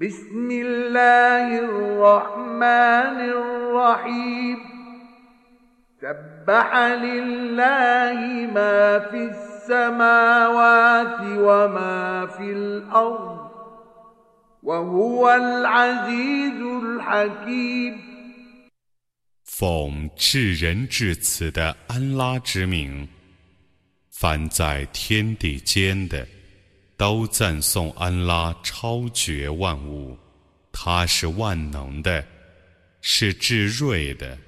بسم الله الرحمن الرحيم سبح لله ما في السماوات وما في الأرض وهو العزيز الحكيم 奉至仁至慈的安拉之名，凡在天地间的。都赞颂安拉超绝万物，他是万能的，是至睿的。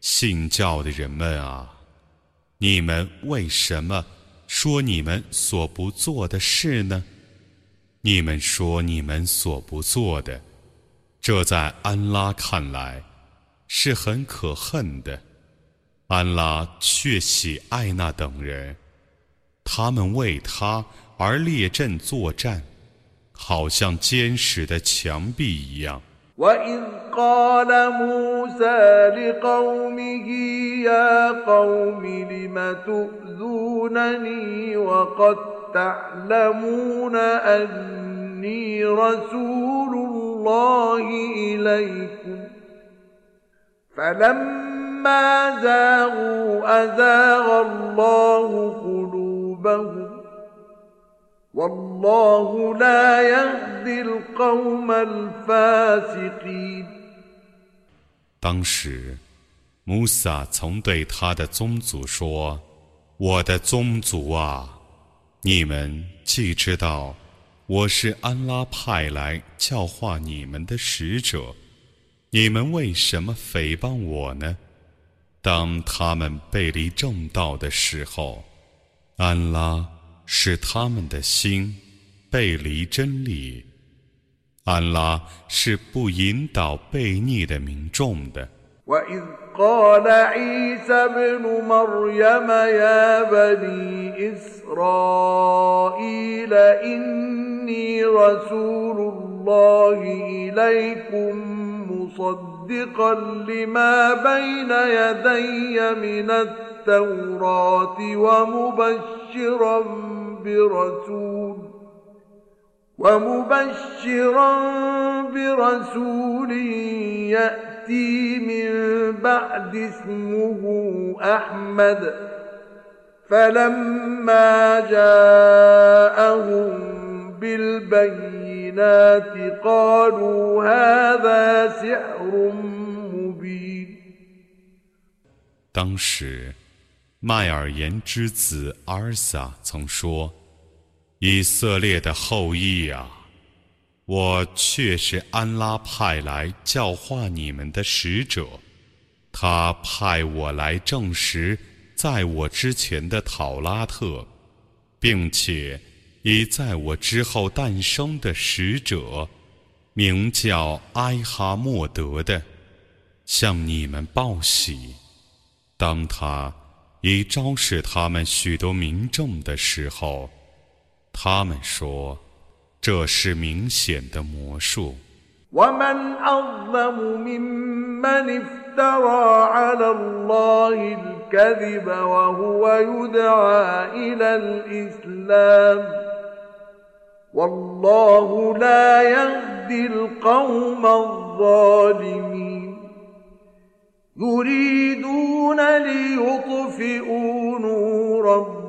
信教的人们啊你们为什么说你们所不做的事呢？你们说你们所不做的这在安拉看来是很可恨的。安拉却喜爱那等人他们为他而列阵作战好像坚实的墙壁一样。当时，穆萨曾对他的宗族说：“我的宗族啊，你们既知道。”我是安拉派来教化你们的使者，你们为什么诽谤我呢？当他们背离正道的时候，安拉使他们的心背离真理。安拉是不引导悖逆的民众的。وإذ قال عيسى بن مريم يا بني إسرائيل إني رسول الله إليكم مصدقا لما بين يدي من التوراة ومبشرا برسول ومبشرا برسول يأتي يأتي من بعد اسمه أحمد فلما جاءهم بالبينات قالوا هذا سحر مبين 当时，麦尔言之子阿尔撒曾说：“以色列的后裔啊！”我却是安拉派来教化你们的使者，他派我来证实在我之前的讨拉特，并且以在我之后诞生的使者，名叫埃哈默德的，向你们报喜。当他已昭示他们许多民众的时候，他们说。这是明显的魔术。ومن أظلم ممن افترى على الله الكذب وهو يدعى إلى الإسلام والله لا يهدي القوم الظالمين يريدون ليطفئوا نور ربهم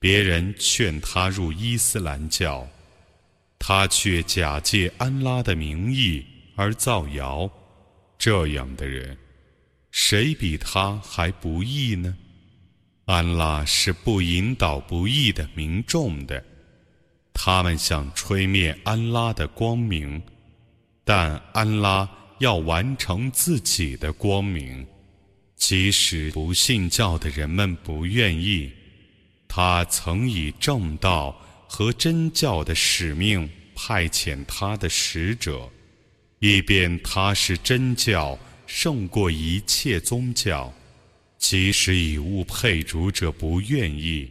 别人劝他入伊斯兰教，他却假借安拉的名义而造谣。这样的人，谁比他还不义呢？安拉是不引导不义的民众的。他们想吹灭安拉的光明，但安拉要完成自己的光明，即使不信教的人们不愿意。他曾以正道和真教的使命派遣他的使者，以便他是真教胜过一切宗教，即使以物配主者不愿意。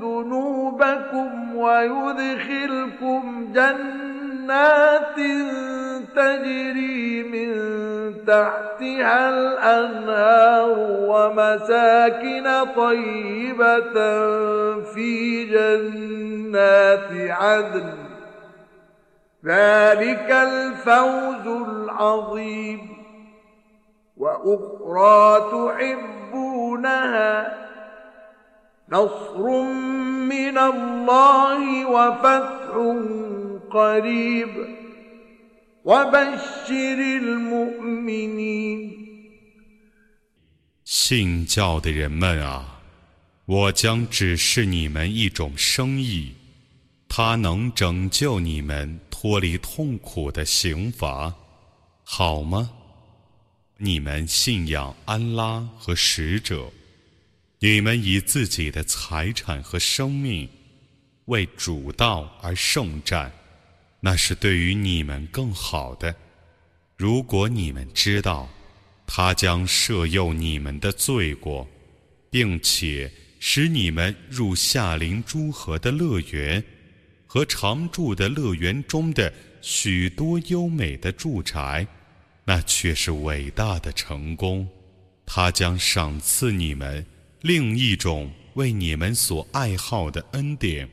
ذنوبكم ويدخلكم جنات تجري من تحتها الأنهار ومساكن طيبة في جنات عدن. ذلك الفوز العظيم. وأخرى تحبونها 信教的人们啊，我将指示你们一种生意，它能拯救你们脱离痛苦的刑罚，好吗？你们信仰安拉和使者。你们以自己的财产和生命为主道而圣战，那是对于你们更好的。如果你们知道，他将赦宥你们的罪过，并且使你们入夏林诸河的乐园和常住的乐园中的许多优美的住宅，那却是伟大的成功。他将赏赐你们。另一种为你们所爱好的恩典，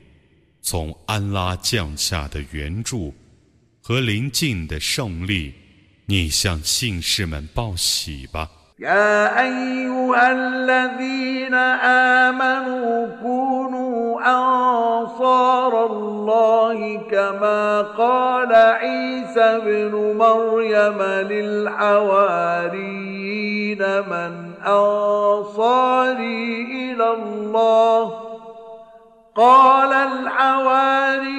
从安拉降下的援助和临近的胜利，你向信士们报喜吧。أنصاري إلى الله قال الحواريون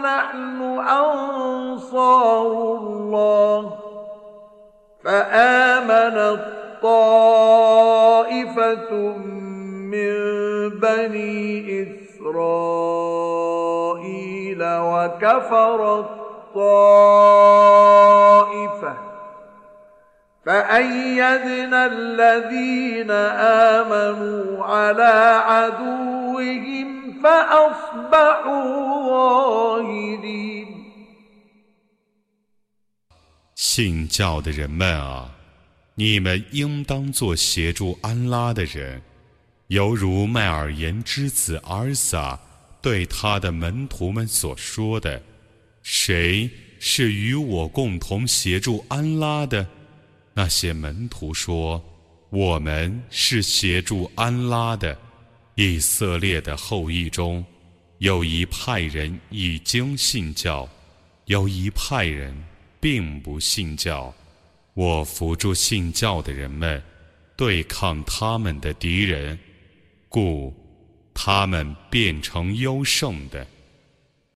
نحن أنصار الله فآمنت طائفة من بني إسرائيل وكفر الطائفة 信教的人们啊你们应当做协助安拉的人犹如麦尔言之子阿尔萨对他的门徒们所说的谁是与我共同协助安拉的？那些门徒说：“我们是协助安拉的。”以色列的后裔中，有一派人已经信教，有一派人并不信教。我扶助信教的人们，对抗他们的敌人。故他们变成优胜的。